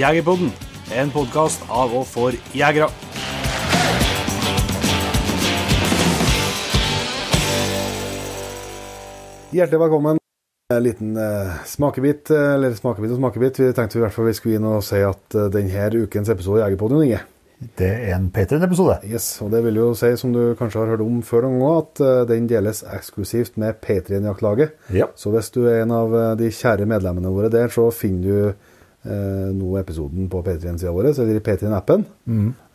Jegerpodden, en podkast av og for jegere. Hjertelig velkommen. En liten eh, smakebit, eh, eller smakebit og smakebit. Vi tenkte i hvert fall vi skulle inn og si at eh, denne ukens episode av Jegerpodden, Inge. Det er en Patrion-episode. Yes, og det vil jo si, som du kanskje har hørt om før noen gang, at den deles eksklusivt med Patrion-jaktlaget. Ja. Så hvis du er en av de kjære medlemmene våre der, så finner du nå episoden på Patrion-sida vår, eller i Patrion-appen.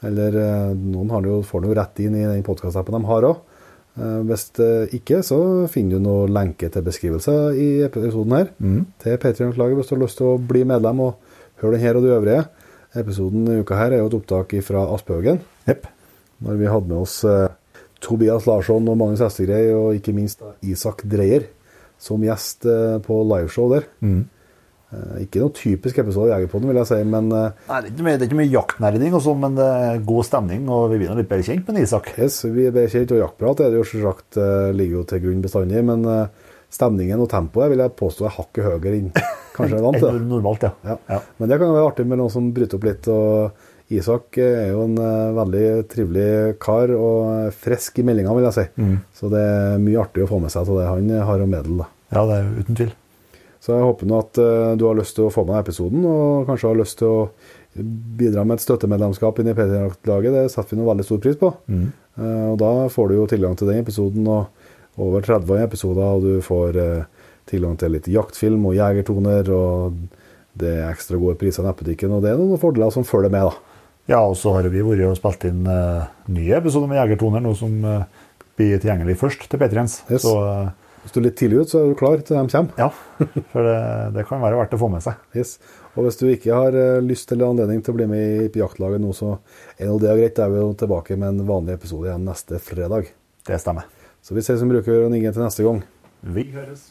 Eller eh, noen har jo, får den jo rett inn i den podkast-appen de har òg. Hvis eh, ikke, så finner du noen lenke til beskrivelse i episoden her. Til Patrion-jaktlaget hvis du har lyst til å bli medlem og høre den her og de øvrige. Episoden i uka her er jo et opptak fra Aspehaugen. Yep. Når vi hadde med oss eh, Tobias Larsson og Magnus Hestegrei, og ikke minst Isak Dreyer som gjest eh, på liveshow der. Eh, ikke noe typisk episode av Jegerpodden, vil jeg si, men eh, Nei, det er ikke mye, det er ikke mye jaktnerding, og sånn, men det er god stemning, og vi begynner litt bedre kjent med Isak. yes, vi er kjent, og jaktprat er det jo selvsagt eh, ligger jo til grunn bestandig, men eh, stemningen og tempoet vil jeg påstå er hakket høyere inn. Kanskje er vant til. Normalt, ja. Ja. Ja. Men det kan jo være artig med noen som bryter opp litt. og Isak er jo en eh, veldig trivelig kar og eh, frisk i meldinga, vil jeg si. Mm. Så det er mye artig å få med seg til det han har å meddele. Ja, det er jo uten tvil. Så jeg håper nå at eh, du har lyst til å få med deg episoden, og kanskje har lyst til å bidra med et støttemedlemskap inn i P3-laget. Det setter vi noe veldig stor pris på. Mm. og da får du jo tilgang til den episoden og over 30 episoder, og du får eh, tilgang til litt jaktfilm og jegertoner, og det er ekstra gode priser i nettbutikken, og det er noen fordeler som følger med, da. Ja, og så har vi vært og spilt inn uh, nye episoder med Jegertoner, noe som uh, blir tilgjengelig først til P3ens. Yes. Så eh, Hvis du er litt tidlig ut, så er du klar til de kommer. ja, for det, det kan være verdt å få med seg. Yes. Og hvis du ikke har eh, lyst eller anledning til å bli med i jaktlaget nå, så er nå det greit. Da er vi jo tilbake med en vanlig episode igjen neste fredag. Det stemmer. Så vi ses som bruker og ingen til neste gang. Vi høres.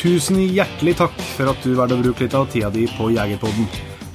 Tusen hjertelig takk for at du valgte å bruke litt av tida di på Jegerpodden.